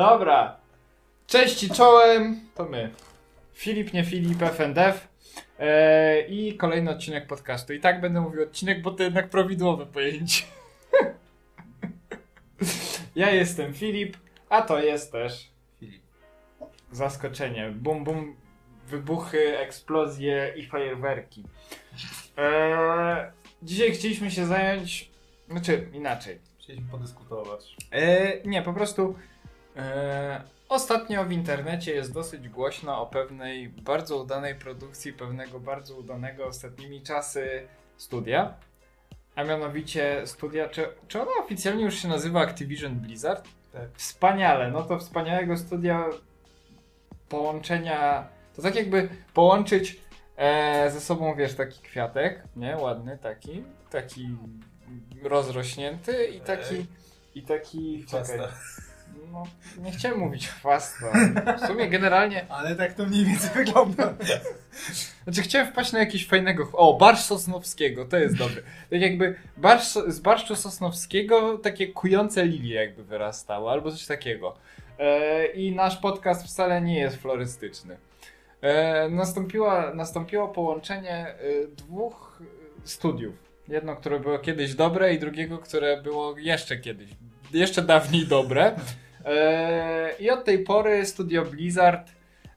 Dobra. Cześć i czołem. To my. Filip, nie Filip, FNDF. Eee, I kolejny odcinek podcastu. I tak będę mówił odcinek, bo to jednak prawidłowe pojęcie. ja jestem Filip, a to jest też Filip. zaskoczenie. Bum, bum, wybuchy, eksplozje i fajerwerki. Eee, dzisiaj chcieliśmy się zająć, znaczy inaczej. Chcieliśmy podyskutować. E, nie, po prostu ostatnio w internecie jest dosyć głośno o pewnej bardzo udanej produkcji, pewnego bardzo udanego ostatnimi czasy studia. A mianowicie studia, czy, czy ona oficjalnie już się nazywa Activision Blizzard? Tak. Wspaniale, no to wspaniałego studia połączenia, to tak jakby połączyć e, ze sobą, wiesz, taki kwiatek, nie, ładny taki, taki rozrośnięty i taki, i taki, czekaj, no, nie chciałem mówić chwasta, w sumie generalnie, Ale tak to mniej więcej wygląda. znaczy chciałem wpaść na jakiegoś fajnego, o, barsz sosnowskiego, to jest dobre, tak jakby barsz, z barszczu sosnowskiego takie kujące lilie jakby wyrastało, albo coś takiego. E, I nasz podcast wcale nie jest florystyczny. E, nastąpiła, nastąpiło połączenie e, dwóch studiów. Jedno, które było kiedyś dobre i drugiego, które było jeszcze kiedyś, jeszcze dawniej dobre. E, I od tej pory studio Blizzard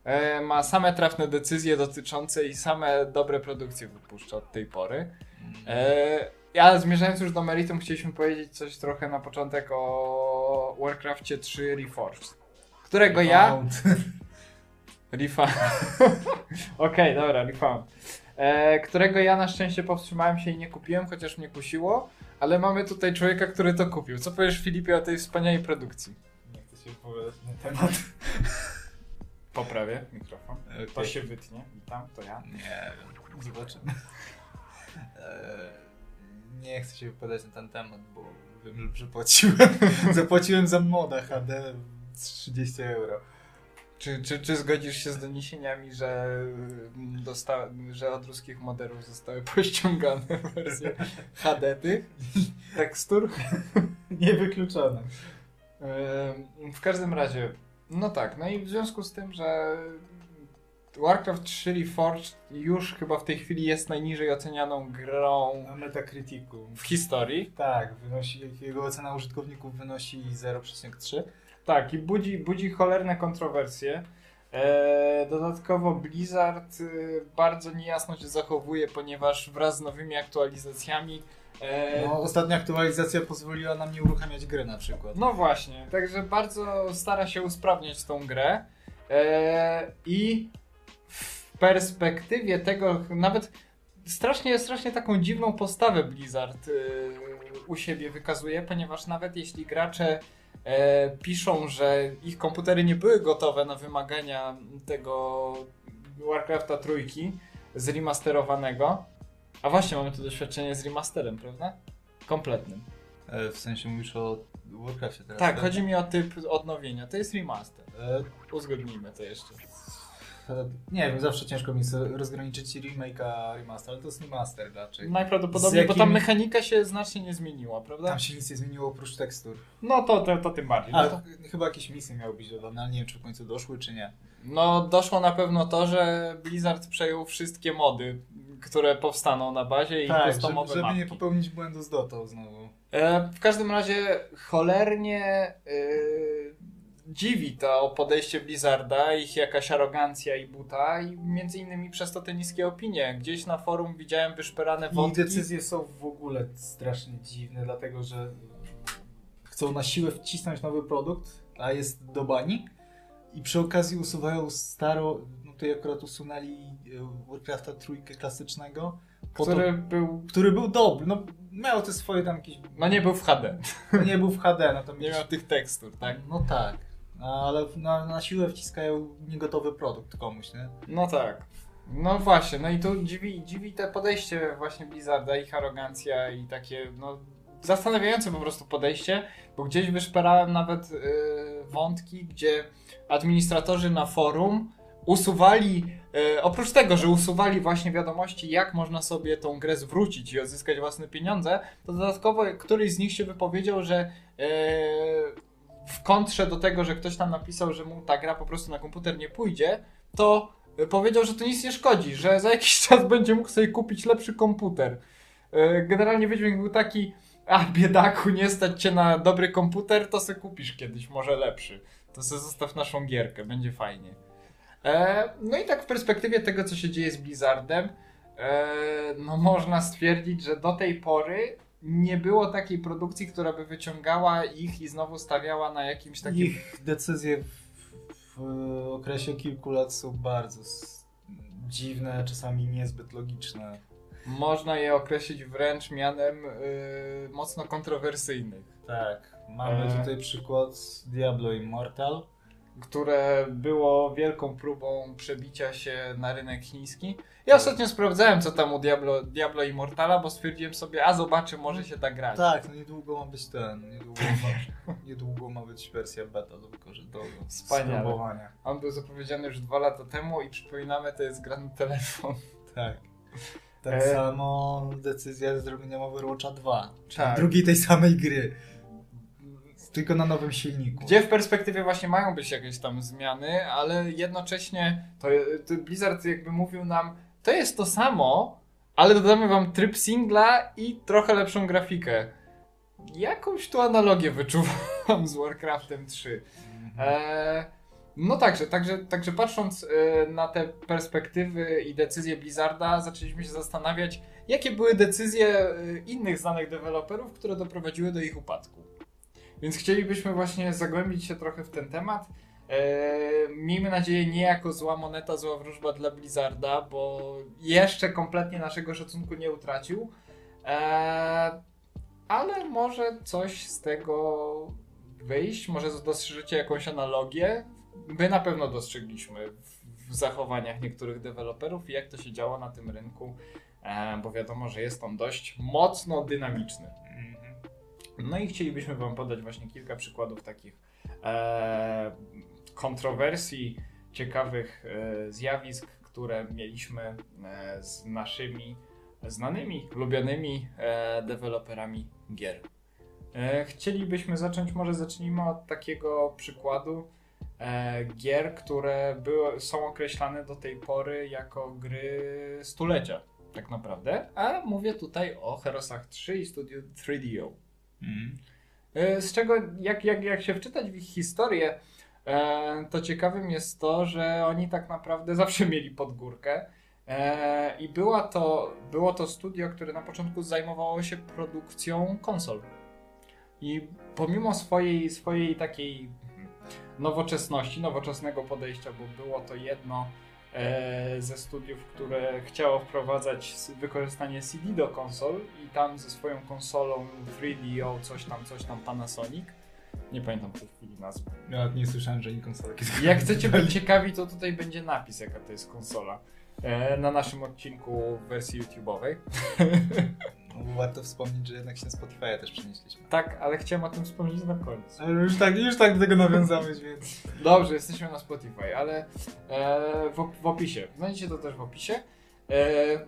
e, ma same trafne decyzje dotyczące i same dobre produkcje wypuszcza od tej pory. E, ja zmierzając już do meritum, chcieliśmy powiedzieć coś trochę na początek o Warcraftie 3 Reforged, którego ja... Refound. Okej, dobra, Refound. Którego ja na szczęście powstrzymałem się i nie kupiłem, chociaż mnie kusiło, ale mamy tutaj człowieka, który to kupił. Co powiesz Filipie o tej wspaniałej produkcji? Nie chcę się wypowiadać na temat. Poprawię mikrofon. To Okej. się wytnie. Witam, to ja. Nie wiem, zobaczymy. Eee, Nie chcę się wypowiadać na ten temat, bo wiem, że płaciłem. Zapłaciłem za moda HD 30 euro. Czy, czy, czy zgodzisz się z doniesieniami, że, mm, dosta- że od ruskich moderów zostały pościągane wersje HD tych tekstur? Niewykluczone. W każdym razie, no tak, no i w związku z tym, że Warcraft 3 Reforged już chyba w tej chwili jest najniżej ocenianą grą Na Metacriticu. w historii. Tak, wynosi, jego ocena użytkowników wynosi 0,3. Tak, i budzi, budzi cholerne kontrowersje. E, dodatkowo Blizzard e, bardzo niejasno się zachowuje, ponieważ wraz z nowymi aktualizacjami. E, No, ostatnia aktualizacja pozwoliła nam nie uruchamiać gry na przykład. no właśnie, także bardzo stara się usprawniać tą grę. E, I w perspektywie tego, nawet strasznie, strasznie taką dziwną postawę Blizzard e, u siebie wykazuje, ponieważ nawet jeśli gracze e, piszą, że ich komputery nie były gotowe na wymagania tego Warcrafta trójki zremasterowanego, a właśnie mamy tu doświadczenie z remasterem, prawda? Kompletnym. E, w sensie mówisz o Warcraftie teraz. Tak, chodzi mi o typ odnowienia. To jest remaster. E, Uzgodnijmy to jeszcze. E, nie wiem, zawsze ciężko mi rozgraniczyć remake a remaster, ale to jest remaster raczej. Najprawdopodobniej, Z bo jakim- tam mechanika się znacznie nie zmieniła, prawda? Tam się nic nie zmieniło oprócz tekstur. No to, to, to tym bardziej. A, No, to, chyba jakieś misje miały być dodane, ale nie wiem czy w końcu doszły czy nie. no doszło na pewno to, że Blizzard przejął wszystkie mody, które powstaną na bazie i tak, żeby, customowe żeby mapki. nie popełnić błędu z Dotą znowu. E, w każdym razie cholernie e, dziwi to podejście Blizzarda, ich jakaś arogancja i buta i między innymi przez to te niskie opinie. Gdzieś na forum widziałem wyszperane I wątki. decyzje są w ogóle strasznie dziwne, dlatego że chcą na siłę wcisnąć nowy produkt, a jest do bani i przy okazji usuwają staro, no tutaj akurat usunęli e, Warcrafta trójkę klasycznego, który to, był, który był dobry, no miał te swoje tam jakieś, no nie był w HD, nie był w HD, natomiast nie miał tych tekstur, tak? No tak, ale na, na siłę wciskają niegotowy produkt komuś, nie? No tak. No właśnie, no i tu dziwi, dziwi te podejście właśnie Blizzarda, ich arogancja i takie, no zastanawiające po prostu podejście, bo gdzieś wyszperałem nawet y, wątki, gdzie administratorzy na forum usuwali, e, oprócz tego, że usuwali właśnie wiadomości, jak można sobie tą grę zwrócić i odzyskać własne pieniądze, to dodatkowo któryś z nich się wypowiedział, że e, w kontrze do tego, że ktoś tam napisał, że mu ta gra po prostu na komputer nie pójdzie, to powiedział, że to nic nie szkodzi, że za jakiś czas będzie mógł sobie kupić lepszy komputer. Y, Generalnie Wiedźmin był taki, a biedaku, nie stać cię na dobry komputer, to se kupisz kiedyś, może lepszy. To se zostaw naszą gierkę, będzie fajnie. E, no i tak w perspektywie tego, co się dzieje z Blizzardem, e, no można stwierdzić, że do tej pory nie było takiej produkcji, która by wyciągała ich i znowu stawiała na jakimś takim... Ich decyzje w, w okresie kilku lat są bardzo dziwne, czasami niezbyt logiczne. Można je określić wręcz mianem y, mocno kontrowersyjnych. Tak, mamy E. tutaj przykład Diablo Immortal. Które było wielką próbą przebicia się na rynek chiński. Ja ostatnio sprawdzałem, co tam u Diablo, Diablo Immortala, bo stwierdziłem sobie, a zobaczę, może się da grać. Tak, no niedługo ma być ten, niedługo ma, niedługo ma być wersja beta do wykorzystania, Wspaniale. On był zapowiedziany już dwa lata temu i przypominamy, to jest gra na telefon. Tak. Tak E. samo decyzja zrobienia Overwatcha 2, czyli Tak. drugiej tej samej gry, tylko na nowym silniku. Gdzie w perspektywie właśnie mają być jakieś tam zmiany, ale jednocześnie to, to Blizzard jakby mówił nam, to jest to samo, ale dodamy wam tryb singla i trochę lepszą grafikę. Jakąś tu analogię wyczuwam z Warcraftem 3. Mhm. E, no także, także, także patrząc e, na te perspektywy i decyzje Blizzarda, zaczęliśmy się zastanawiać, jakie były decyzje e, innych znanych deweloperów, które doprowadziły do ich upadku. Więc chcielibyśmy właśnie zagłębić się trochę w ten temat. E, miejmy nadzieję, nie jako zła moneta, zła wróżba dla Blizzarda, bo jeszcze kompletnie naszego szacunku nie utracił. E, ale może coś z tego wyjść, może dostrzeżecie jakąś analogię. My na pewno dostrzegliśmy w, w zachowaniach niektórych deweloperów i jak to się działo na tym rynku, e, bo wiadomo, że jest on dość mocno dynamiczny. No i chcielibyśmy Wam podać właśnie kilka przykładów takich e, kontrowersji, ciekawych e, zjawisk, które mieliśmy e, z naszymi znanymi, lubionymi e, deweloperami gier. E, chcielibyśmy zacząć, może zacznijmy od takiego przykładu e, gier, które były, są określane do tej pory jako gry stulecia, tak naprawdę. A mówię tutaj o Herosach 3 i studiu 3DO. Mhm. E, Z czego, jak, jak, jak się wczytać w ich historię, e, to ciekawym jest to, że oni tak naprawdę zawsze mieli pod górkę. E, I była to, było to studio, które na początku zajmowało się produkcją konsol. I pomimo swojej, swojej takiej nowoczesności, nowoczesnego podejścia, bo było to jedno ze studiów, które chciało wprowadzać wykorzystanie CD do konsol i tam ze swoją konsolą 3DO, coś tam, coś tam Panasonic. Nie pamiętam w tej chwili nazwy. Ja nie słyszałem, że oni konsolę kiedyś Jak chcecie być ciekawi, to tutaj będzie napis, jaka to jest konsola. E, na naszym odcinku w wersji YouTube'owej. Warto wspomnieć, że jednak się na Spotify'a też przenieśliśmy. Tak, ale chciałem o tym wspomnieć na końcu. Ale już tak, już tak do tego nawiązałeś, więc... Dobrze, jesteśmy na Spotify, ale e, w, w opisie. Znajdziecie to też w opisie. E,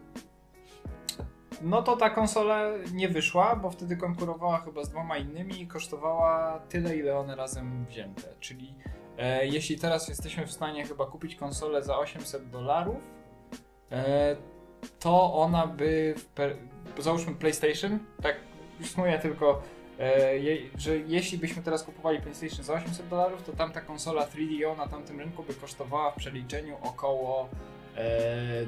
no to ta konsola nie wyszła, bo wtedy konkurowała chyba z dwoma innymi i kosztowała tyle, ile one razem wzięte. Czyli e, jeśli teraz jesteśmy w stanie chyba kupić konsolę za 800 dolarów, e, to ona by, per, załóżmy PlayStation, tak istnieje tylko E, je, że jeśli byśmy teraz kupowali PlayStation za 800 dolarów, to tamta konsola 3DO na tamtym rynku by kosztowała w przeliczeniu około e,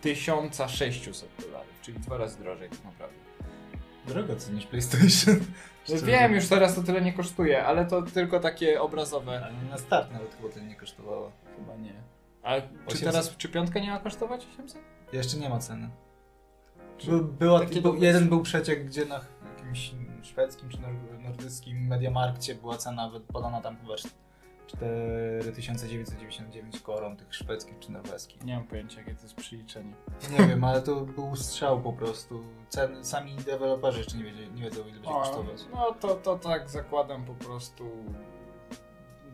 1600 dolarów, czyli dwa razy drożej tak naprawdę. Drogo co niż PlayStation. Wiem, już teraz to tyle nie kosztuje, ale to tylko takie obrazowe. Ale na start nawet chyba tyle nie kosztowało. Chyba nie. A czy 800? teraz, czy piątka nie ma kosztować 800? Jeszcze nie ma ceny. By, była, był, jeden był przeciek, gdzie na jakimś szwedzkim czy nor- nordyckim Mediamarkcie była cena podana tam chyba 4999 koron tych szwedzkich czy norweskich. Nie mam pojęcia, jakie to jest przeliczenie. Nie wiem, ale to był strzał po prostu. Ceny, sami deweloperzy jeszcze nie, wiedzieli, nie wiedzą ile będzie O, kosztować. no to, to tak zakładam po prostu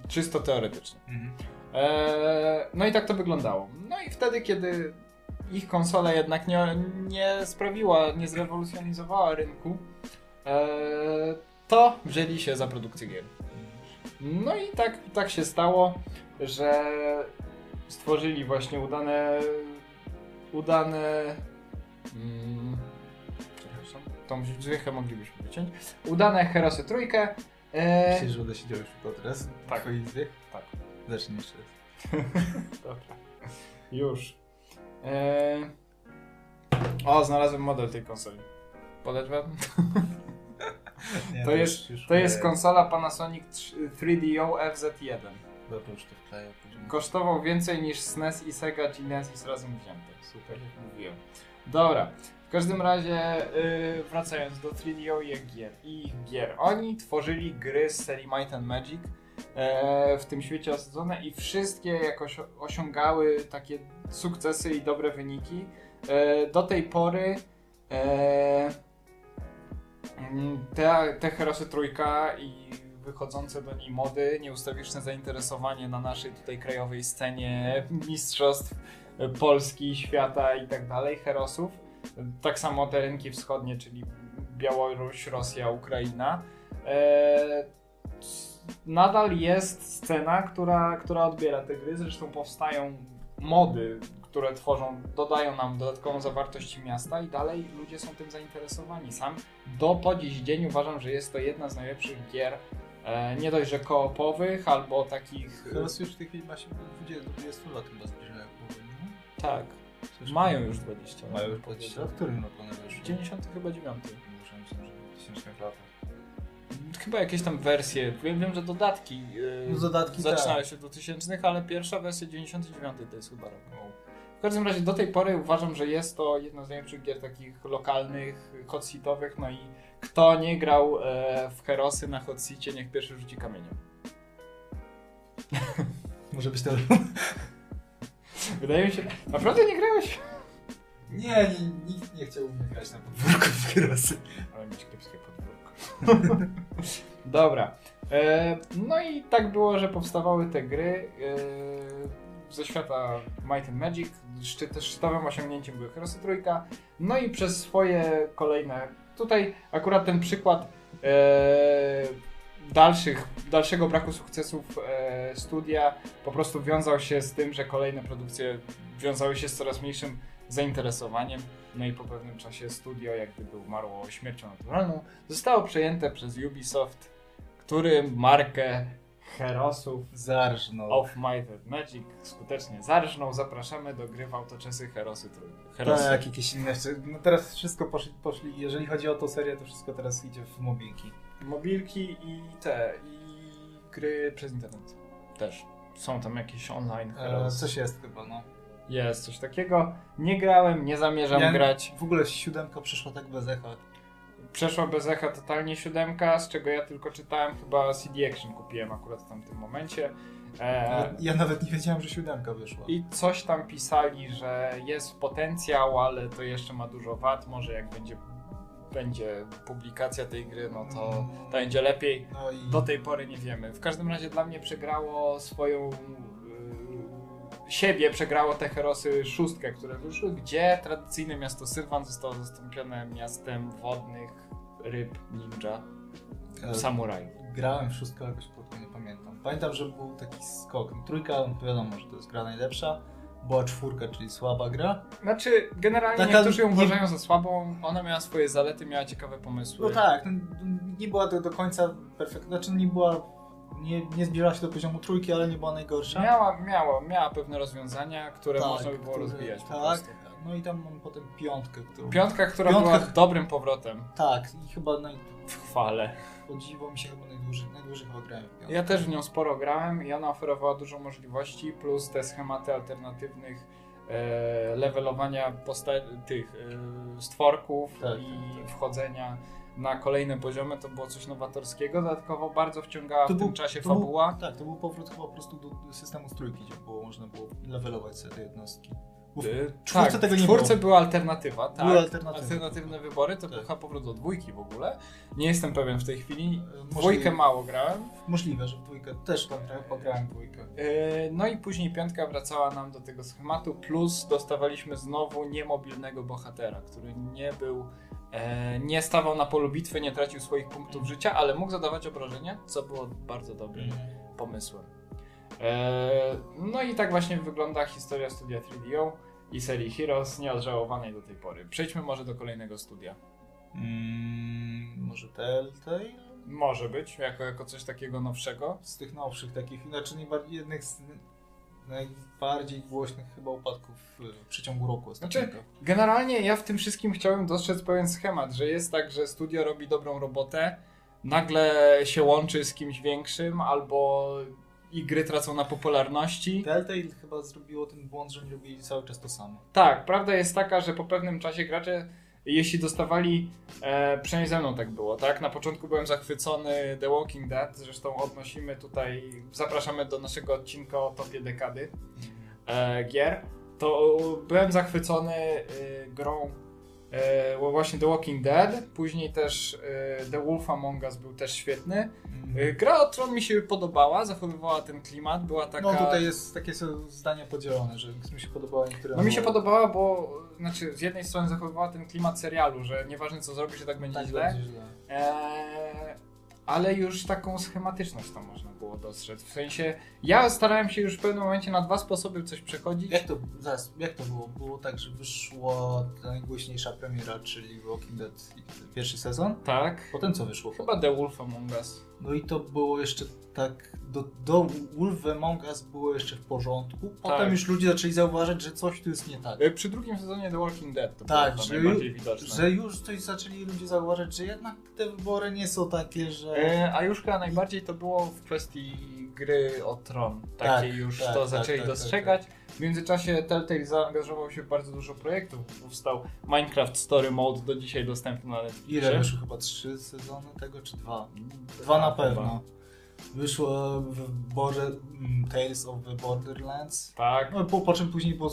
czysto teoretycznie. Mhm. Eee, no i tak to wyglądało. No i wtedy, kiedy ich konsola jednak nie, nie sprawiła, nie zrewolucjonizowała rynku, eee, to wzięli się za produkcję gier. No i tak, tak się stało, że stworzyli właśnie udane. udane. Mm, przepraszam, tą dźwiękę moglibyśmy wyciąć. Udane Herosy Trójkę. E, Myślisz, że uda się działać tylko teraz? Tak. Twojej izbie? Tak. Zacznij jeszcze raz. Dobra. Już. E, o, znalazłem model tej konsoli. Podać wam? Nie, To jest, to jest konsola Panasonic 3DO FZ1. Dobra, już to wkleję. Kosztował więcej niż SNES i Sega Genesis razem wzięte. Super, jak mówiłem. Dobra, w każdym razie yy, wracając do 3DO i ich gier. Oni tworzyli gry z serii Might and Magic e, w tym świecie osadzone i wszystkie jakoś osiągały takie sukcesy i dobre wyniki. E, do tej pory e, mm, te, te Herosy Trójka i wychodzące do niej mody, nieustawiczne zainteresowanie na naszej tutaj krajowej scenie mistrzostw e, Polski, świata i tak dalej, Herosów. Tak samo te rynki wschodnie, czyli Białoruś, Rosja, Ukraina. E, nadal jest scena, która, która odbiera te gry, zresztą powstają mody, które tworzą, dodają nam dodatkową zawartość miasta i dalej ludzie są tym zainteresowani. Sam do po dziś dzień uważam, że jest to jedna z najlepszych gier, e, nie dość, że koopowych, albo takich... Teraz już w tej chwili ma się 20, do 20 lat chyba zbliżają nie? Tak, Coś mają już 20 lat. Mają już 20 lat? W którym roku one wyszły? 90 chyba 9. Muszę myśleć, że w 1000 latach. Chyba jakieś tam wersje, wiem, wiem że dodatki, No dodatki zaczynały tak. się do tysięcznych, ale pierwsza wersja 99 to jest chyba rok. W każdym razie do tej pory uważam, że jest to jedna z najlepszych gier takich lokalnych, hot-seatowych, no i kto nie grał e, w Herosy na hot-seacie, niech pierwszy rzuci kamieniem. Może być to... Wydaje mi się, naprawdę nie grałeś? Nie, nikt nie chciał mnie grać na podwórku w Krosy. Ale mieć kiepskie podwórko. Dobra. E, no i tak było, że powstawały te gry e, ze świata Might and Magic. Szczyt, szczytowym osiągnięciem były Herosy Trójka. No i przez swoje kolejne... Tutaj akurat ten przykład e, dalszych, dalszego braku sukcesów e, studia po prostu wiązał się z tym, że kolejne produkcje wiązały się z coraz mniejszym zainteresowaniem. No i po pewnym czasie studio, jak gdyby umarło śmiercią naturalną, zostało przejęte przez Ubisoft, który markę Herosów Zarżnął. of Might and Magic skutecznie zarżnął. Zapraszamy do gry w autoczesy Herosy Trójki. Herosy. Tak, jakieś inne. No teraz wszystko poszli, poszli, jeżeli chodzi o tą serię, to wszystko teraz idzie w mobilki. Mobilki i te, i gry przez internet też. Są tam jakieś online E, Herosy. coś jest chyba, no. Jest coś takiego. Nie grałem, nie zamierzam Ja- grać. W ogóle siódemka przeszła tak bez echa. Przeszła bez echa totalnie siódemka, z czego ja tylko czytałem, chyba CD Action kupiłem akurat w tamtym momencie. E, Ja, nawet nie wiedziałem, że siódemka wyszła. I coś tam pisali, że jest potencjał, ale to jeszcze ma dużo wad. Może jak będzie, będzie publikacja tej gry, no to, to będzie lepiej. No i Do tej pory nie wiemy. W każdym razie dla mnie przegrało swoją. Siebie przegrało te herosy szóstkę, które wyszły, gdzie tradycyjne miasto Sylwan zostało zastąpione miastem wodnych ryb ninja e, samurajów. grałem w szóstkę, ale jakoś krótko nie pamiętam. Pamiętam, że był taki skok. No, Trójka, no wiadomo, że to jest gra najlepsza. Była czwórka, czyli słaba gra. Znaczy, generalnie Taka niektórzy ją nie- uważają za słabą. Ona miała swoje zalety, miała ciekawe pomysły. No tak, no, nie była do, do końca perfektna. Znaczy nie była. Nie, nie zbliżała się do poziomu trójki, ale nie była najgorsza. Miała, miała, miała pewne rozwiązania, które Tak, można by było które- rozwijać po Tak, no i tam mam potem piątkę, którą. Piątka, która Piątka- była dobrym powrotem Tak, i chyba naj... w chwale. o dziwo mi się chyba najdłużej, najdłużej chyba grałem w piątkę. Ja też w nią sporo grałem i ona oferowała dużo możliwości, plus te schematy alternatywnych e, levelowania posta- tych e, stworków Tak, i tak, tak. wchodzenia na kolejne poziomy, to było coś nowatorskiego. Dodatkowo bardzo wciągała To w był- tym czasie to był- fabuła. Tak, to był powrót chyba po prostu do systemu z trójki, gdzie było, można było levelować sobie te jednostki. Bo w Y, czwórce tak, tego nie czwórce było. była alternatywa, tak. Były alternatywy. Alternatywne wybory, to Tak. chyba powrót do dwójki w ogóle. Nie jestem pewien w tej chwili. Możliwe. Dwójkę mało grałem. Możliwe, że dwójkę też tam pograłem dwójkę. Yy, No i później piątka wracała nam do tego schematu, plus dostawaliśmy znowu niemobilnego bohatera, który nie był, e, nie stawał na polu bitwy, nie tracił swoich punktów życia, ale mógł zadawać obrażenia, co było bardzo dobrym pomysłem. E, No i tak właśnie wygląda historia studia 3DO i serii Heroes, nieodżałowanej do tej pory. Przejdźmy może do kolejnego studia. Mm, może Telltale? Może być, jako, jako coś takiego nowszego. Z tych nowszych takich, znaczy najbardziej, jednych z najbardziej głośnych chyba upadków w przeciągu roku ostatniego. Generalnie ja w tym wszystkim chciałem dostrzec pewien schemat, że jest tak, że studio robi dobrą robotę, nagle się łączy z kimś większym, albo i gry tracą na popularności. Telltale chyba zrobiło ten błąd, że nie robili cały czas to samo. Tak, prawda jest taka, że po pewnym czasie gracze, jeśli dostawali, e, przynajmniej ze mną tak było, tak? Na początku byłem zachwycony The Walking Dead, zresztą odnosimy tutaj, zapraszamy do naszego odcinka o topie dekady e, gier, to byłem zachwycony e, grą e, właśnie The Walking Dead, później też e, The Wolf Among Us był też świetny. E, gra o Tron mi się podobała, zachowywała ten klimat, była taka... No tutaj jest takie są zdania podzielone, że mi się podobały niektóre. No mi się podobała, bo znaczy z jednej strony zachowywała ten klimat serialu, że nieważne co zrobisz, że tak będzie Tak, źle, będzie źle. Ale już taką schematyczność tam można było dostrzec. W sensie, ja starałem się już w pewnym momencie na dwa sposoby coś przechodzić. Jak to, zaraz, jak to było? Było tak, że wyszła najgłośniejsza premiera, czyli Walking Dead pierwszy sezon. Tak. Potem co wyszło? Chyba The Wolf Among Us. No i to było jeszcze tak, do, do Wolf Among Us było jeszcze w porządku. Potem Tak. już ludzie zaczęli zauważać, że coś tu jest nie tak. E, Przy drugim sezonie The Walking Dead to Tak, było że, najbardziej widoczne. że już coś zaczęli ludzie zauważać, że jednak te wybory nie są takie, że... E, a już chyba najbardziej to było w kwestii gry o Tron. Takiej Tak, już tak, to tak, zaczęli tak, tak, dostrzegać. W międzyczasie Telltale zaangażował się w bardzo dużo projektów. Powstał Minecraft Story Mode, do dzisiaj dostępny na Netflixie. Ile wyszło? Chyba trzy sezony tego, czy dwa? Dwa na pewno. Wyszło w Border, mm, Tales of the Borderlands. Tak, No, po, po czym później było,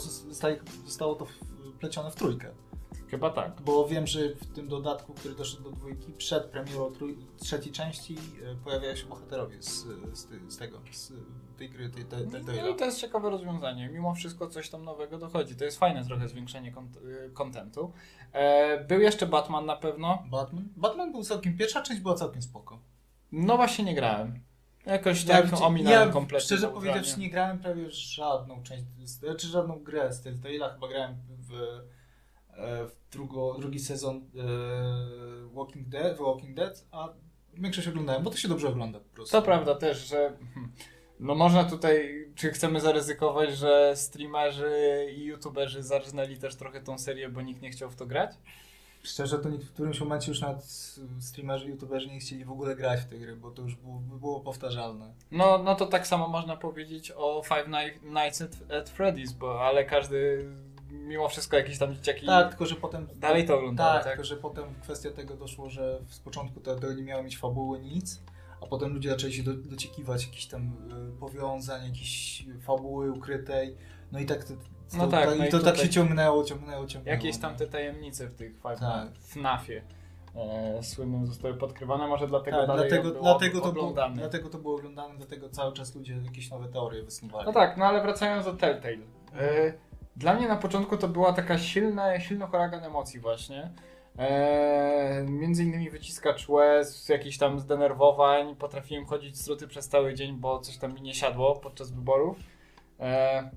zostało to wplecione w trójkę. Chyba tak. Bo wiem, że w tym dodatku, który doszedł do dwójki, przed premierą trój, trzeciej części e, pojawiają się bohaterowie z, z, z tego, z tej gry, tej, tej, tej, tej No i to jest ciekawe rozwiązanie. Mimo wszystko coś tam nowego dochodzi. To jest fajne trochę zwiększenie kont- y, kontentu. E, był jeszcze Batman na pewno. Batman? Batman był całkiem, pierwsza część była całkiem spoko. No właśnie nie grałem. Jakoś tak ja, ominąłem ja kompletnie. szczerze powiedziawszy nie grałem prawie żadną część, czy żadną grę z Telltale'a, chyba grałem w, e, w drugo, drugi sezon e, Walking Dead, w Walking Dead, a większość oglądałem, bo to się dobrze ogląda po prostu. To prawda też, że no można tutaj, czy chcemy zaryzykować, że streamerzy i youtuberzy zarżnęli też trochę tą serię, bo nikt nie chciał w to grać? Szczerze to w którymś momencie już nawet streamerzy, youtuberzy nie chcieli w ogóle grać w te gry, bo to już było, było powtarzalne. No, no to tak samo można powiedzieć o Five Ni- Nights at, at Freddy's, bo ale każdy mimo wszystko jakieś tam dzieciaki Tak, tylko że potem... dalej to oglądały, Tak, tak? tylko że potem kwestia tego doszło, że z początku to, nie miało mieć fabuły nic, a potem ludzie zaczęli się do, dociekiwać jakichś tam y, powiązań, jakiejś fabuły ukrytej, no i tak to, to, No tak, to, no i to tak się ciągnęło, ciągnęło, ciągnęło. Jakieś tam no. te tajemnice w tych Five Tak. FNAFie e, słynnym zostały podkrywane, może dlatego Tak, dalej dlatego, było dlatego, to było, oglądane. dlatego to było oglądane, dlatego cały czas ludzie jakieś nowe teorie wysnuwali. No tak, no ale wracając do Telltale. E, Dla mnie na początku to była taka silna, silny huragan emocji właśnie. E, między innymi wyciskacz łez, jakichś tam zdenerwowań, potrafiłem chodzić struty przez cały dzień, bo coś tam mi nie siadło podczas wyborów. E,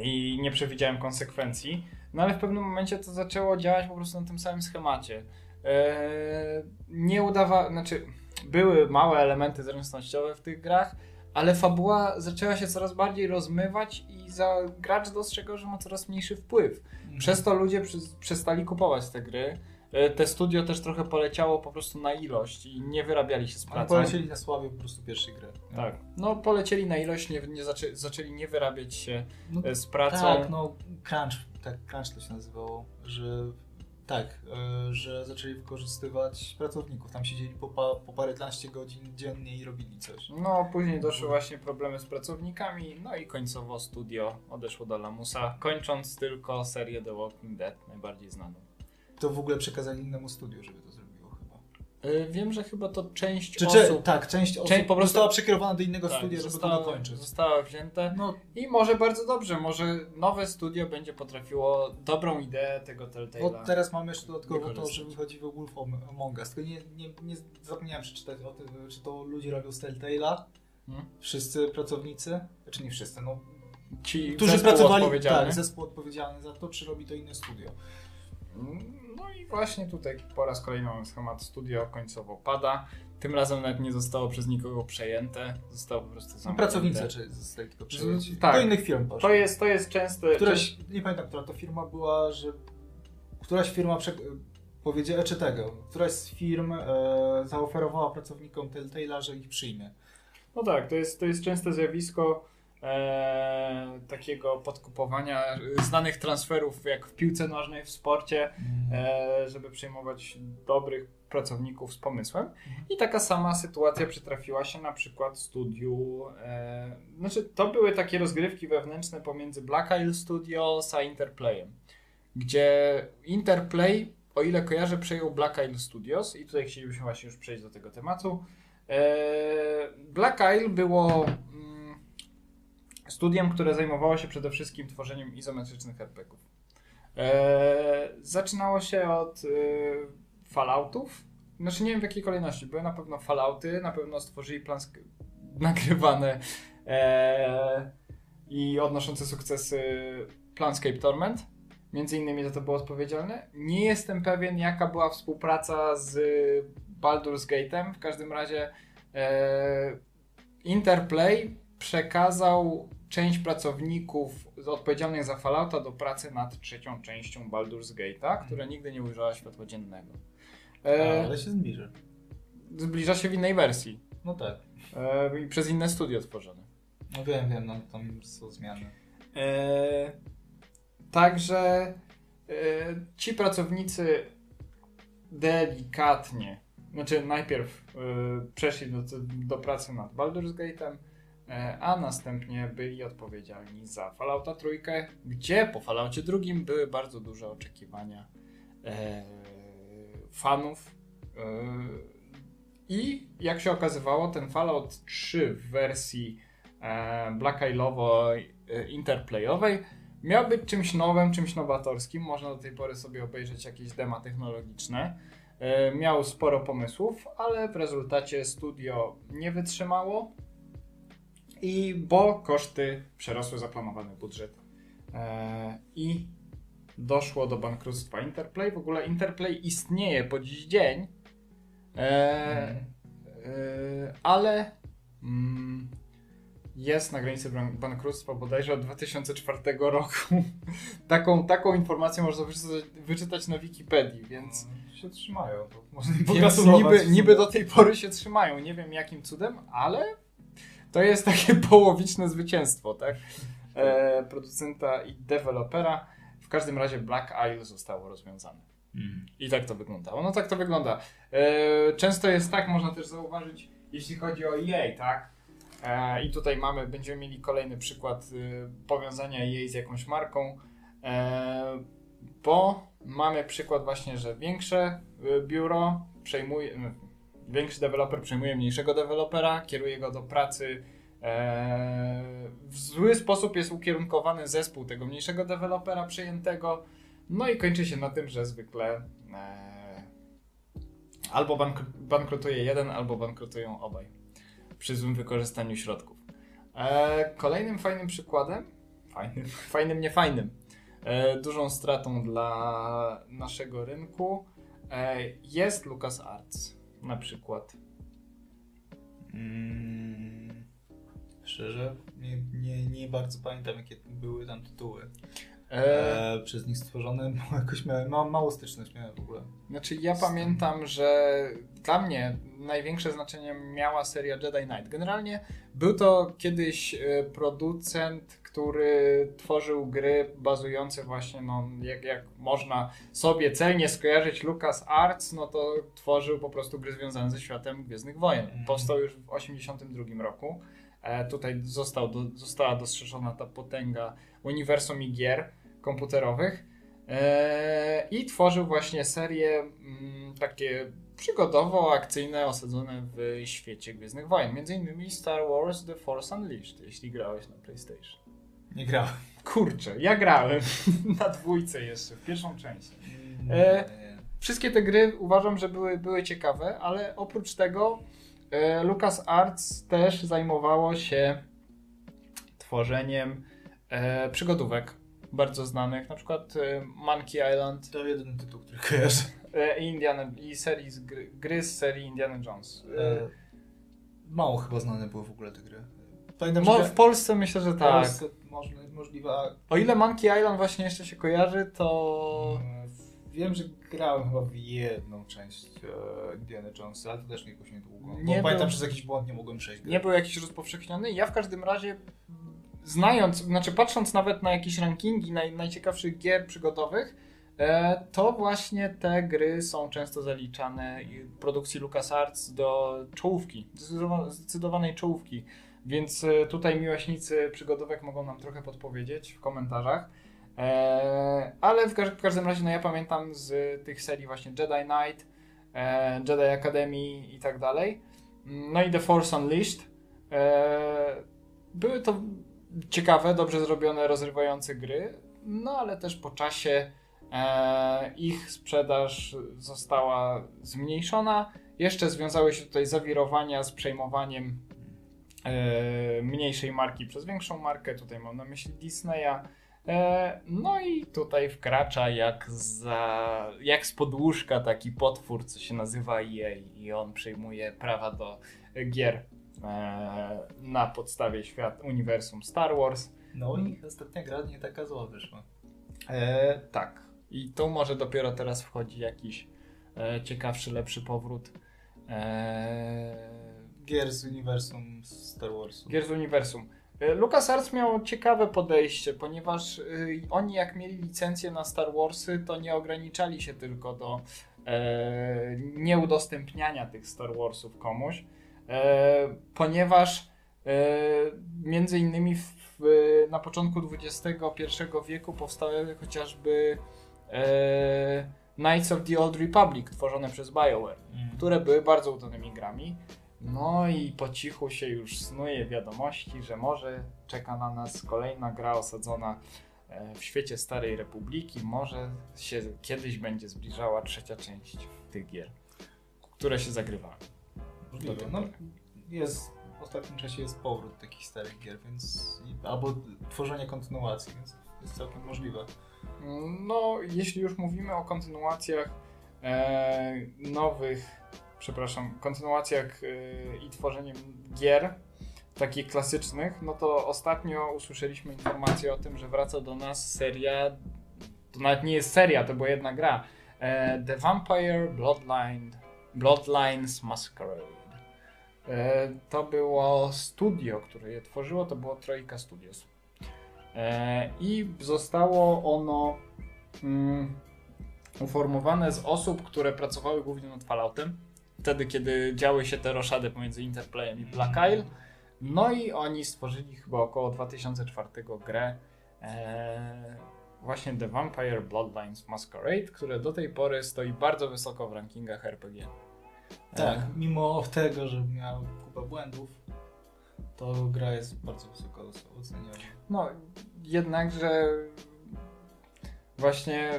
I nie przewidziałem konsekwencji. No ale w pewnym momencie to zaczęło działać po prostu na tym samym schemacie. E, nie udawa... Znaczy, były małe elementy zręcznościowe w tych grach, ale fabuła zaczęła się coraz bardziej rozmywać i za gracz dostrzegał, że ma coraz mniejszy wpływ. Mhm. Przez to ludzie przy, przestali kupować te gry. E, Te studio też trochę poleciało po prostu na ilość i nie wyrabiali się z pracą. polecieli na sławie po prostu pierwszej gry. Tak. No polecieli na ilość, nie, nie zaczę, zaczęli nie wyrabiać się No, e, z pracą. Tak, no crunch, tak crunch to się nazywało, że Tak, e, że zaczęli wykorzystywać pracowników. Tam siedzieli po, pa, po paręnaście godzin dziennie i robili coś. No, później doszły właśnie problemy z pracownikami, no i końcowo studio odeszło do Lamusa, kończąc tylko serię The Walking Dead, najbardziej znaną. To w ogóle przekazali innemu studiu, żeby to Wiem, że chyba to część Czy, osób czy, tak, część osób Część po prostu- została przekierowana do innego tak, studia, żeby zostało, to dokończyć. zostało wzięte. No, I może bardzo dobrze, może nowe studio będzie potrafiło dobrą ideę tego bo Telltale'a. teraz mamy jeszcze dodatkowo to, że wychodzi w Wolf Among Us. Tylko nie, nie, nie zapomniałem przeczytać o tym, czy to ludzie robią z Telltale'a. Hmm? Wszyscy pracownicy, znaczy nie wszyscy, no, Ci którzy pracowali, odpowiedzialny. tak, zespół odpowiedzialny za to, czy robi to inne studio. No i właśnie tutaj po raz kolejny mamy schemat studio końcowo pada. Tym razem nawet nie zostało przez nikogo przejęte, zostało po prostu zamknięte. pracownicy, czy zostali tylko przyjęci. tak. Do innych firm poszło. To jest, to jest częste... Któraś, nie pamiętam, która to firma była, że któraś firma prze, powiedziała, czy tego, któraś z firm e, zaoferowała pracownikom Telltale'a, że ich przyjmie. No tak, to jest, to jest częste zjawisko e, takiego podkupowania znanych transferów, jak w piłce nożnej, w sporcie, e, żeby przyjmować dobrych pracowników z pomysłem. I taka sama sytuacja przytrafiła się na przykład studiu. E, znaczy, to były takie rozgrywki wewnętrzne pomiędzy Black Isle Studios a Interplayem, gdzie Interplay, o ile kojarzę, przejął Black Isle Studios i tutaj chcielibyśmy właśnie już przejść do tego tematu. E, Black Isle było studiem, które zajmowało się przede wszystkim tworzeniem izometrycznych RPGów. E, zaczynało się od e, Falloutów. Znaczy nie wiem w jakiej kolejności. Były na pewno Fallouty, na pewno stworzyli plan nagrywane e, i odnoszące sukcesy Planscape Torment. Między innymi za to było odpowiedzialne. Nie jestem pewien jaka była współpraca z Baldur's Gate'em. W każdym razie e, Interplay przekazał część pracowników odpowiedzialnych za Fallouta do pracy nad trzecią częścią Baldur's Gate'a, która nigdy nie ujrzała światła dziennego. E, Ale się zbliży. zbliża się w innej wersji No tak. e, i przez inne studio tworzone. No wiem, wiem, no, tam są zmiany. E, także e, ci pracownicy delikatnie, znaczy najpierw e, przeszli do, do pracy nad Baldur's Gate'em, a następnie byli odpowiedzialni za Fallouta trójkę, gdzie po Falloutie drugim były bardzo duże oczekiwania e, fanów. E, I jak się okazywało, ten Fallout 3 w wersji e, Black Isle'owej, e, interplayowej miał być czymś nowym, czymś nowatorskim. Można do tej pory sobie obejrzeć jakieś dema technologiczne. E, miał sporo pomysłów, ale w rezultacie studio nie wytrzymało i bo koszty przerosły zaplanowany budżet. E, I doszło do bankructwa Interplay. W ogóle Interplay istnieje po dziś dzień, e, e, ale mm, jest na granicy ban- bankructwa bodajże od 2004 roku. taką, taką informację można wyczytać, wyczytać na Wikipedii, więc, No, się trzymają. To można więc niby, niby do tej pory się trzymają. Nie wiem jakim cudem, ale to jest takie połowiczne zwycięstwo, tak? E, producenta i dewelopera. W każdym razie Black Isle zostało rozwiązane. Mhm. I tak to wyglądało. No tak to wygląda. E, często jest tak, można też zauważyć, jeśli chodzi o EA, tak? E, I tutaj mamy, będziemy mieli kolejny przykład y, powiązania EA z jakąś marką, e, bo mamy przykład właśnie, że większe y, biuro przejmuje, no, większy deweloper przejmuje mniejszego dewelopera, kieruje go do pracy. E, w zły sposób jest ukierunkowany zespół tego mniejszego dewelopera przejętego. No i kończy się na tym, że zwykle e, albo bankr- bankrutuje jeden, albo bankrutują obaj przy złym wykorzystaniu środków. E, kolejnym fajnym przykładem, fajnym, fajnym, nie fajnym, e, dużą stratą dla naszego rynku jest LucasArts na przykład. Mm, szczerze, nie, nie, nie bardzo pamiętam, jakie były tam tytuły. E, E, przez nich stworzone, bo jakoś miałem, ma, mało styczność miałem w ogóle. Znaczy, ja pamiętam, że dla mnie największe znaczenie miała seria Jedi Knight. Generalnie był to kiedyś e, producent, który tworzył gry bazujące właśnie, no, jak, jak można sobie celnie skojarzyć Lucas Arts, no to tworzył po prostu gry związane ze światem Gwiezdnych Wojen. Mhm. Powstał już w 1982 roku. E, tutaj został do, została dostrzeżona ta potęga uniwersum i gier komputerowych. E, I tworzył właśnie serie mm, takie przygodowo-akcyjne osadzone w świecie Gwiezdnych Wojen. Między innymi Star Wars The Force Unleashed, jeśli grałeś na PlayStation. Nie grałem. Kurczę, ja grałem na dwójce jeszcze, w pierwszą część. E, Wszystkie te gry uważam, że były, były ciekawe, ale oprócz tego e, LucasArts też zajmowało się tworzeniem e, przygodówek bardzo znanych, na przykład e, Monkey Island To jeden tytuł, który kojarzę. e, i, Indiana, i serii z gry, gry z serii Indiana Jones. E, Mało chyba znane były w ogóle te gry. Pamiętam, mo, w Polsce myślę, że tak. Polsce możli- możliwe. a- O ile Monkey Island właśnie jeszcze się kojarzy, to e, Wiem, że grałem chyba w jedną część e, Indiana Jonesa, ale to też jakoś niedługo. Bo Nie pamiętam, był- że z jakiś błąd nie mogłem przejść. gry. nie był jakiś rozpowszechniony. Ja w każdym razie, znając, znaczy patrząc nawet na jakieś rankingi naj, najciekawszych gier przygodowych, e, to właśnie te gry są często zaliczane produkcji LucasArts do czołówki, zdecydowa- zdecydowanej czołówki. Więc e, tutaj miłośnicy przygodówek mogą nam trochę podpowiedzieć w komentarzach. E, ale w, w każdym razie, no ja pamiętam z tych serii właśnie Jedi Knight, e, Jedi Academy i tak dalej. No i The Force Unleashed. E, były to ciekawe, dobrze zrobione, rozrywające gry, no ale też po czasie ich sprzedaż została zmniejszona. Jeszcze związały się tutaj zawirowania z przejmowaniem mniejszej marki przez większą markę. Tutaj mam na myśli Disneya. E, no i tutaj wkracza jak, za, jak z podłóżka taki potwór, co się nazywa EA i on przejmuje prawa do gier e, na podstawie świat uniwersum Star Wars. No i ostatnia gra nie taka zła wyszła. E, tak. I tu może dopiero teraz wchodzi jakiś e, ciekawszy, lepszy powrót e, Gier z uniwersum Star Warsu. gier z uniwersum. E, LucasArts miał ciekawe podejście, ponieważ y, oni jak mieli licencję na Star Warsy, to nie ograniczali się tylko do e, nieudostępniania tych Star Warsów komuś, e, ponieważ e, między innymi w, w, na początku XXI wieku powstały chociażby e, Knights of the Old Republic tworzone przez BioWare Mm. które były bardzo udanymi grami. No i po cichu się już snuje wiadomości, że może czeka na nas kolejna gra osadzona e, w świecie Starej Republiki. Może się kiedyś będzie zbliżała trzecia część tych gier, które się zagrywały. Możliwe. No, jest, w ostatnim czasie jest powrót takich starych gier, więc albo tworzenie kontynuacji, więc jest całkiem możliwe. No, jeśli już mówimy o kontynuacjach e, nowych, przepraszam, kontynuacjach e, i tworzeniem gier, takich klasycznych, no to ostatnio usłyszeliśmy informację o tym, że wraca do nas seria, to nawet nie jest seria, to była jedna gra, e, The Vampire Bloodline, Bloodlines Masquerade. E, to było studio, które je tworzyło, to było Troika Studios. E, I zostało ono mm, uformowane z osób, które pracowały głównie nad Falloutem. Wtedy, kiedy działy się te roszady pomiędzy Interplayem i Black Isle. No i oni stworzyli chyba około 2004 grę e, właśnie The Vampire Bloodlines Masquerade, które do tej pory stoi bardzo wysoko w rankingach RPG. Tak, E, mimo tego, że miał kupę błędów, to gra jest bardzo wysoko oceniona. No, jednakże właśnie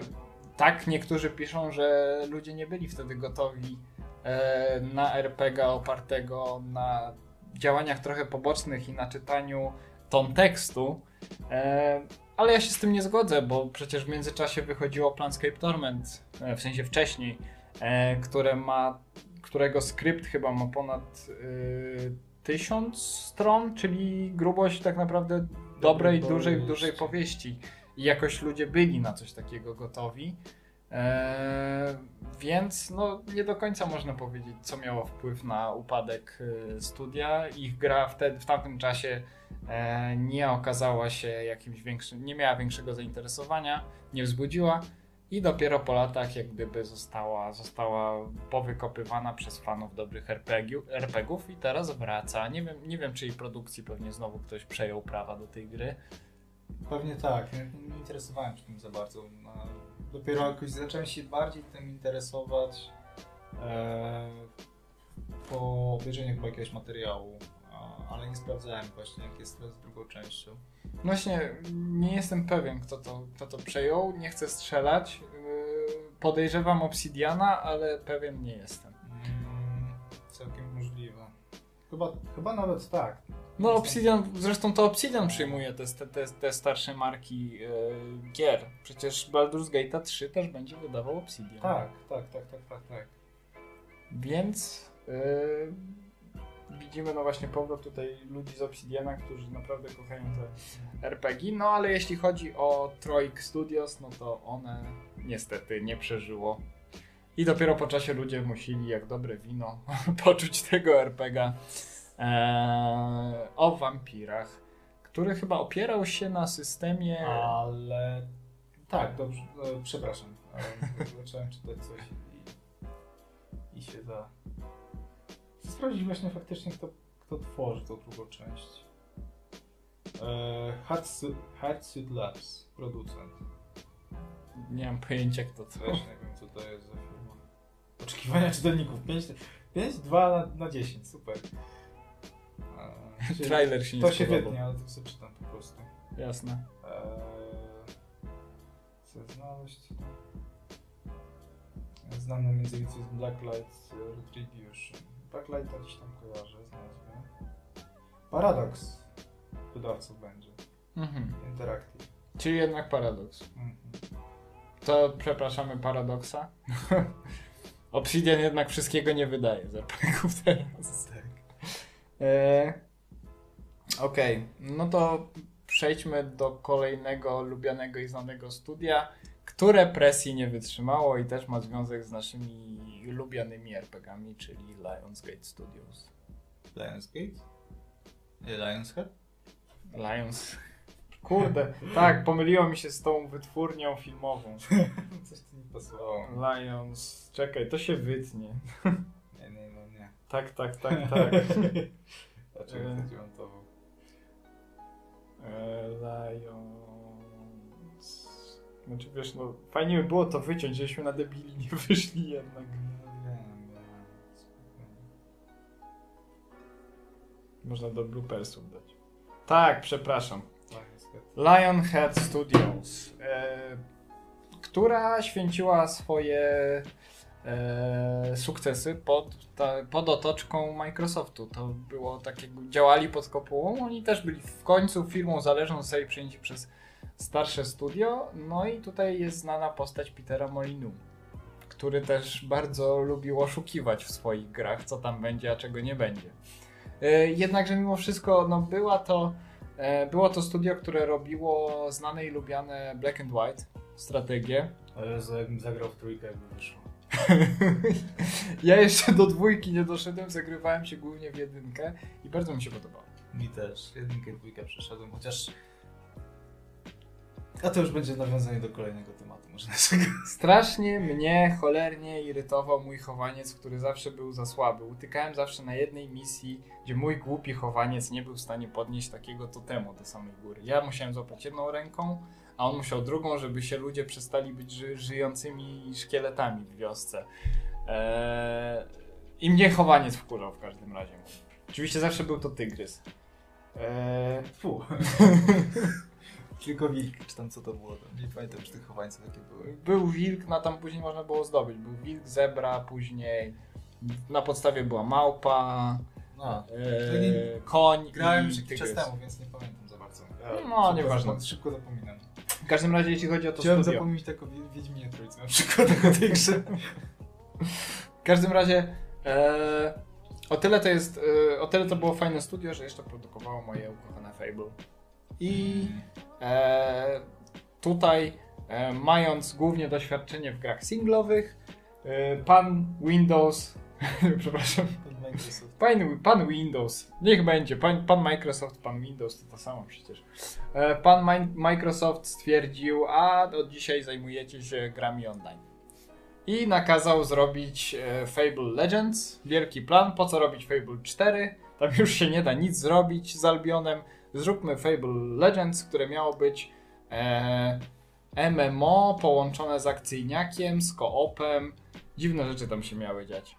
tak niektórzy piszą, że ludzie nie byli wtedy gotowi na RPG opartego na działaniach trochę pobocznych i na czytaniu ton tekstu. E, ale ja się z tym nie zgodzę, bo przecież w międzyczasie wychodziło Planscape Torment, e, w sensie wcześniej, e, które ma, którego skrypt chyba ma ponad tysiąc stron, czyli grubość tak naprawdę dobrej, dużej, dużej powieści. I jakoś ludzie byli na coś takiego gotowi. E, więc no, nie do końca można powiedzieć, co miało wpływ na upadek e, studia. Ich gra wtedy, w tamtym czasie e, nie okazała się jakimś większym, nie miała większego zainteresowania, nie wzbudziła i dopiero po latach jak gdyby została, została powykopywana przez fanów dobrych RPG, RPGów i teraz wraca. Nie wiem, nie wiem, czy jej produkcji pewnie znowu ktoś przejął prawa do tej gry. Pewnie tak, nie, nie interesowałem się tym za bardzo. No, dopiero jakoś zacząłem się bardziej tym interesować e, po obejrzeniu chyba jakiegoś materiału, a, ale nie sprawdzałem właśnie jak jest teraz z drugą częścią. Właśnie nie jestem pewien, kto to, kto to przejął. Nie chcę strzelać. Yy, Podejrzewam Obsidiana, ale pewien nie jestem. Mm, całkiem możliwe. Chyba, chyba nawet tak. No Obsidian, zresztą to Obsidian przyjmuje te, te, te starsze marki yy, gier. Przecież Baldur's Gate 3 też będzie wydawał Obsidian. Tak, tak, tak, tak, tak, tak. Więc yy, widzimy no właśnie powrót tutaj ludzi z Obsidiana, którzy naprawdę kochają te RPG. No ale jeśli chodzi o Troik Studios, no to one niestety nie przeżyło. I dopiero po czasie ludzie musieli, jak dobre wino, poczuć tego RPGa e, o wampirach, który chyba opierał się na systemie. Ale tak, dobrze, e, przepraszam. E, Zacząłem czytać coś i, i się za. Chcę sprawdzić właśnie faktycznie, kto, kto tworzy tą drugą część. Hatsuit Labs, producent. Nie mam pojęcia, kto to. Też nie wiem, co to jest za firma. Oczekiwania czytelników 5, 5 2 na, na 10, super. E, czyli- Trailer się nie To się spodobał. wytnie, ale to sobie czytam po prostu. Jasne. Eee, chcę znaleźć. Znany między innymi z Blacklight Retribution. Blacklight to gdzieś tam kojarzę z nazwy. Paradox wydawcą będzie. Mhm. Interactive. Czyli jednak paradoks. Mhm. To przepraszamy paradoksa. Obsidian jednak wszystkiego nie wydaje z RPG-ów teraz. Tak. E, Okej, no to przejdźmy do kolejnego lubianego i znanego studia, które presji nie wytrzymało i też ma związek z naszymi lubianymi RPG-ami, czyli Lionsgate Studios. Lionsgate? Nie, Lionshead? Lions. Kurde, tak, pomyliło mi się z tą wytwórnią filmową. Coś tu nie pasowało. Lions. Czekaj, to się wytnie. Nie, nie, no nie. Tak, tak, tak, tak. Dlaczego E. to dźwiękowo? E, Lions. Znaczy wiesz, no fajnie by było to wyciąć, żeśmy na debili nie wyszli jednak. No wiem. Można do bloopersów dać. Tak, przepraszam. Lionhead Studios, e, która święciła swoje e, sukcesy pod, pod otoczką Microsoftu. To było takie, działali pod kopułą, oni też byli w końcu firmą zależną, zostali przejęci przez starsze studio, no i tutaj jest znana postać Petera Molinu, który też bardzo lubił oszukiwać w swoich grach, co tam będzie, a czego nie będzie. E, jednakże mimo wszystko, no była to Było to studio, które robiło znane i lubiane Black and White strategie. Jezu, jakbym zagrał w trójkę, jakby wyszło. ja jeszcze do dwójki nie doszedłem, zagrywałem się głównie w jedynkę i bardzo mi się podobało. Mi też. Jedynkę i dwójkę przeszedłem, chociaż... A to już będzie nawiązanie do kolejnego tematu, może naszego. Strasznie mnie cholernie irytował mój chowaniec, który zawsze był za słaby. Utykałem zawsze na jednej misji, gdzie mój głupi chowaniec nie był w stanie podnieść takiego totemu do samej góry. Ja musiałem złapać jedną ręką, a on musiał drugą, żeby się ludzie przestali być ży żyjącymi szkieletami w wiosce. Eee... I mnie chowaniec wkurzał w każdym razie. Oczywiście zawsze był to tygrys. Eee... Fu. Tylko wilk, czy tam co to było? Tam. Nie pamiętam już tych chowańców jakie były. Był wilk, no tam później można było zdobyć. Był wilk, zebra, później na podstawie była małpa, No. e, nie- koń Grałem i już jakiś czas temu, więc nie pamiętam za bardzo. No, szybko nieważne. Szybko zapominam. W każdym razie, jeśli chodzi o to Chciałem studio. zapomnieć tak o Wi- Wiedźminie Trójce na przykład o tej grze. W każdym razie e, o tyle to jest, e, o tyle to było fajne studio, że jeszcze produkowało moje ukochane Fable. I e, tutaj e, mając głównie doświadczenie w grach singlowych, e, pan Windows, przepraszam, pan, pan Windows, niech będzie, pan, pan Microsoft, pan Windows to to samo przecież. E, Pan Mi- Microsoft stwierdził, a od dzisiaj zajmujecie się grami online. I nakazał zrobić e, Fable Legends, wielki plan, po co robić Fable 4, tam już się nie da nic zrobić z Albionem, zróbmy Fable Legends, które miało być e, MMO połączone z akcyjniakiem, z koopem, dziwne rzeczy tam się miały dziać.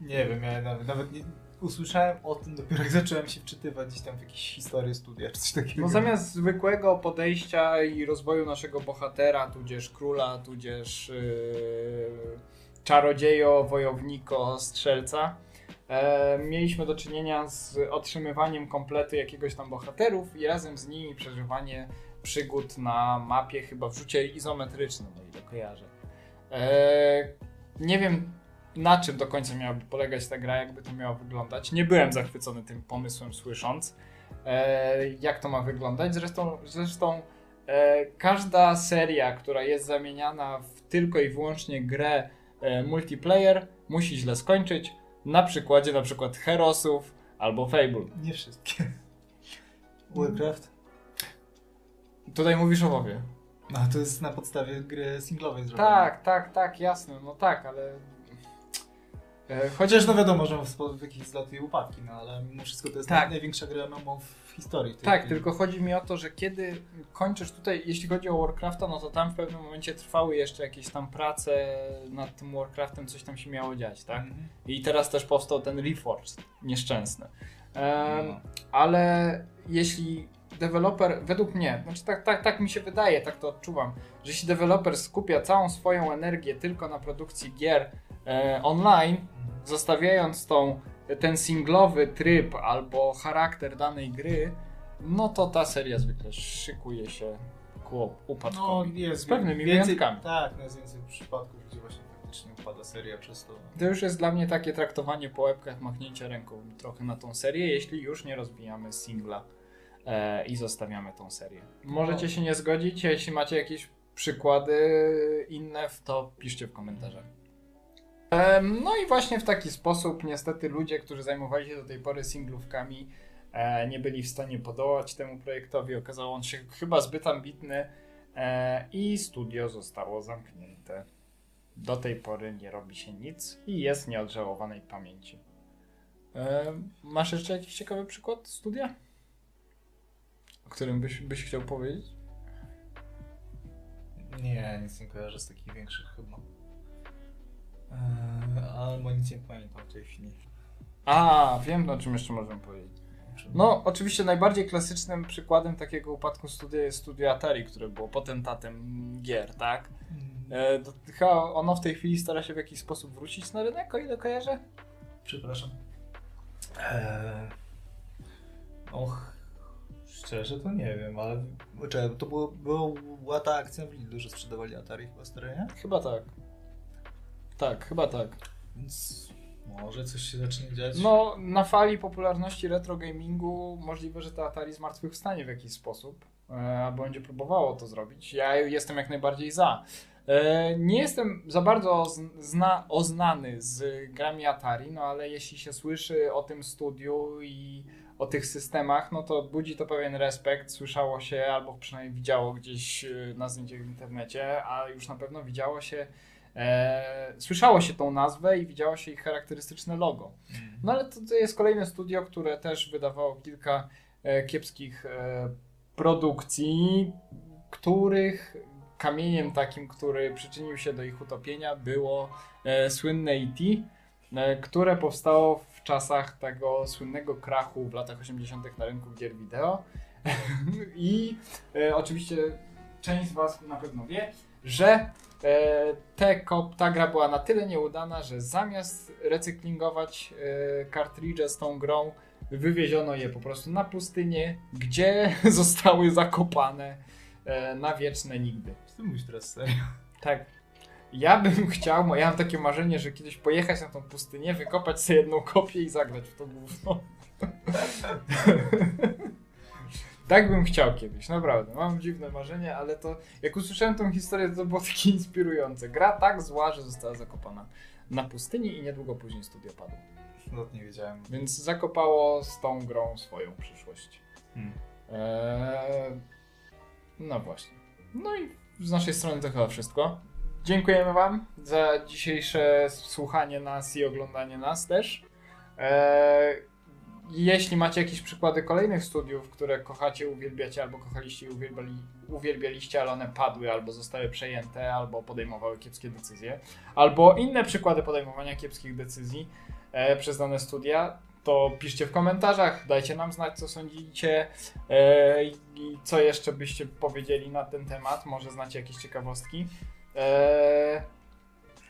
Nie wiem, ja nawet, nawet nie, usłyszałem o tym dopiero jak zacząłem się wczytywać gdzieś tam w jakieś historie studia czy coś takiego. No zamiast zwykłego podejścia i rozwoju naszego bohatera, tudzież króla, tudzież yy, czarodziejo, wojowniko, strzelca, e, mieliśmy do czynienia z otrzymywaniem kompletu jakiegoś tam bohaterów i razem z nimi przeżywanie przygód na mapie, chyba w rzucie izometrycznym, o ile kojarzę. E, nie wiem na czym do końca miałaby polegać ta gra, jakby to miało wyglądać. Nie byłem zachwycony tym pomysłem słysząc e, jak to ma wyglądać. Zresztą, zresztą e, każda seria, która jest zamieniana w tylko i wyłącznie grę e, multiplayer, musi źle skończyć. Na przykładzie na przykład Herosów albo Fable. Nie wszystkie. Warcraft? Tutaj mówisz o WoWie. No to jest na podstawie gry singlowej zrobione. Tak, tak, tak, jasne, no tak, ale... E, chociaż no wiadomo, że w, jakichś zloty i upadki, no ale mimo wszystko to jest Tak. największa gra MMO w historii. Tak, chwili. tylko chodzi mi o to, że kiedy kończysz tutaj, jeśli chodzi o Warcrafta, no to tam w pewnym momencie trwały jeszcze jakieś tam prace nad tym Warcraftem, coś tam się miało dziać, tak? Mhm. I teraz też powstał ten Reforged nieszczęsny. Em, No. ale jeśli deweloper, według mnie, znaczy tak, tak, tak mi się wydaje, tak to odczuwam, że jeśli deweloper skupia całą swoją energię tylko na produkcji gier online, zostawiając tą, ten singlowy tryb albo charakter danej gry, no to ta seria zwykle szykuje się ku No, upadkowi. jest Z pewnymi więcej, wyjątkami. Tak, no jest więcej przypadków, gdzie właśnie faktycznie upada seria przez to. To już jest dla mnie takie traktowanie po łebkach, machnięcie ręką trochę na tą serię, jeśli już nie rozwijamy singla e, i zostawiamy tą serię. Możecie No. się nie zgodzić, jeśli macie jakieś przykłady inne, to piszcie w komentarzach. No i właśnie w taki sposób niestety ludzie, którzy zajmowali się do tej pory singlówkami, e, nie byli w stanie podołać temu projektowi. Okazało on się chyba zbyt ambitny e, i studio zostało zamknięte. Do tej pory nie robi się nic i jest nieodżałowanej pamięci. E, masz jeszcze jakiś ciekawy przykład studia? O którym byś, byś chciał powiedzieć? Nie, nic nie kojarzę z takich większych chyba. Eee, albo nic nie pamiętam w tej chwili. A, wiem o czym jeszcze możemy powiedzieć. No, oczywiście najbardziej klasycznym przykładem takiego upadku studia jest studio Atari, które było potentatem gier, tak? Mm, E, do, chyba ono w tej chwili stara się w jakiś sposób wrócić na rynek, o ile kojarzę? Przepraszam. Eee, och, szczerze to nie wiem, ale Czekaj, to było, była ta akcja w Lidlu, że sprzedawali Atari chyba stare, nie? Chyba tak. Tak, chyba tak. Więc może coś się zacznie dziać. No, na fali popularności retro gamingu możliwe, że to Atari zmartwychwstanie w jakiś sposób, e, albo będzie próbowało to zrobić. Ja jestem jak najbardziej za. E, nie jestem za bardzo zna, oznany z grami Atari, no ale jeśli się słyszy o tym studiu i o tych systemach, no to budzi to pewien respekt. Słyszało się, albo przynajmniej widziało gdzieś e, na zdjęciach w internecie, a już na pewno widziało się, e, słyszało się tą nazwę i widziało się ich charakterystyczne logo. Mm. No ale to, to jest kolejne studio, które też wydawało kilka e, kiepskich e, produkcji, których kamieniem takim, który przyczynił się do ich utopienia było e, słynne E.T., e, które powstało w czasach tego słynnego krachu w latach 80. na rynku gier wideo. I e, oczywiście część z Was na pewno wie, że te kop, ta gra była na tyle nieudana, że zamiast recyklingować e, kartridże z tą grą, wywieziono je po prostu na pustynię, gdzie zostały zakopane e, na wieczne nigdy. Co ty mówisz teraz serio? Tak. Ja bym chciał, ja mam takie marzenie, że kiedyś pojechać na tą pustynię, wykopać sobie jedną kopię i zagrać w to gówno. Tak bym chciał kiedyś, naprawdę. Mam dziwne marzenie, ale to jak usłyszałem tą historię, to było takie inspirujące. Gra tak zła, że została zakopana na pustyni i niedługo później studio padło. No nie wiedziałem. Więc zakopało z tą grą swoją przyszłość. Hmm. Eee, no właśnie. No i z naszej strony to chyba wszystko. Dziękujemy Wam za dzisiejsze słuchanie nas i oglądanie nas też. Eee, jeśli macie jakieś przykłady kolejnych studiów, które kochacie, uwielbiacie, albo kochaliście i uwielbiali, uwielbialiście, ale one padły, albo zostały przejęte, albo podejmowały kiepskie decyzje, albo inne przykłady podejmowania kiepskich decyzji e, przez dane studia, to piszcie w komentarzach, dajcie nam znać, co sądzicie e, i co jeszcze byście powiedzieli na ten temat. Może znacie jakieś ciekawostki. E,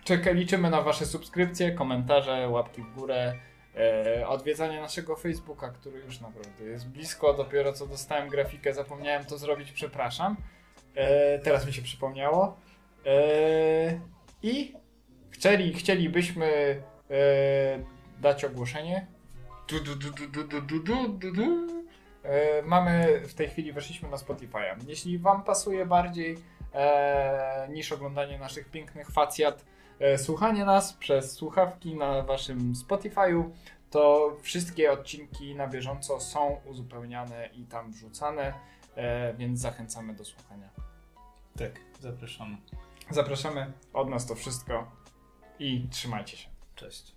czeka, liczymy na Wasze subskrypcje, komentarze, łapki w górę, e, odwiedzanie naszego Facebooka, który już naprawdę jest blisko. Dopiero co dostałem grafikę, zapomniałem to zrobić, przepraszam. E, teraz mi się przypomniało. E, I chcieli, chcielibyśmy e, dać ogłoszenie. Du, du, du, du, du, du, du, du, du. E, mamy w tej chwili weszliśmy na Spotify'a. Jeśli Wam pasuje bardziej e, niż oglądanie naszych pięknych facjat, słuchanie nas przez słuchawki na Waszym Spotify'u, to wszystkie odcinki na bieżąco są uzupełniane i tam wrzucane, e, więc zachęcamy do słuchania. Tak, zapraszamy. Zapraszamy od nas to wszystko i trzymajcie się. Cześć.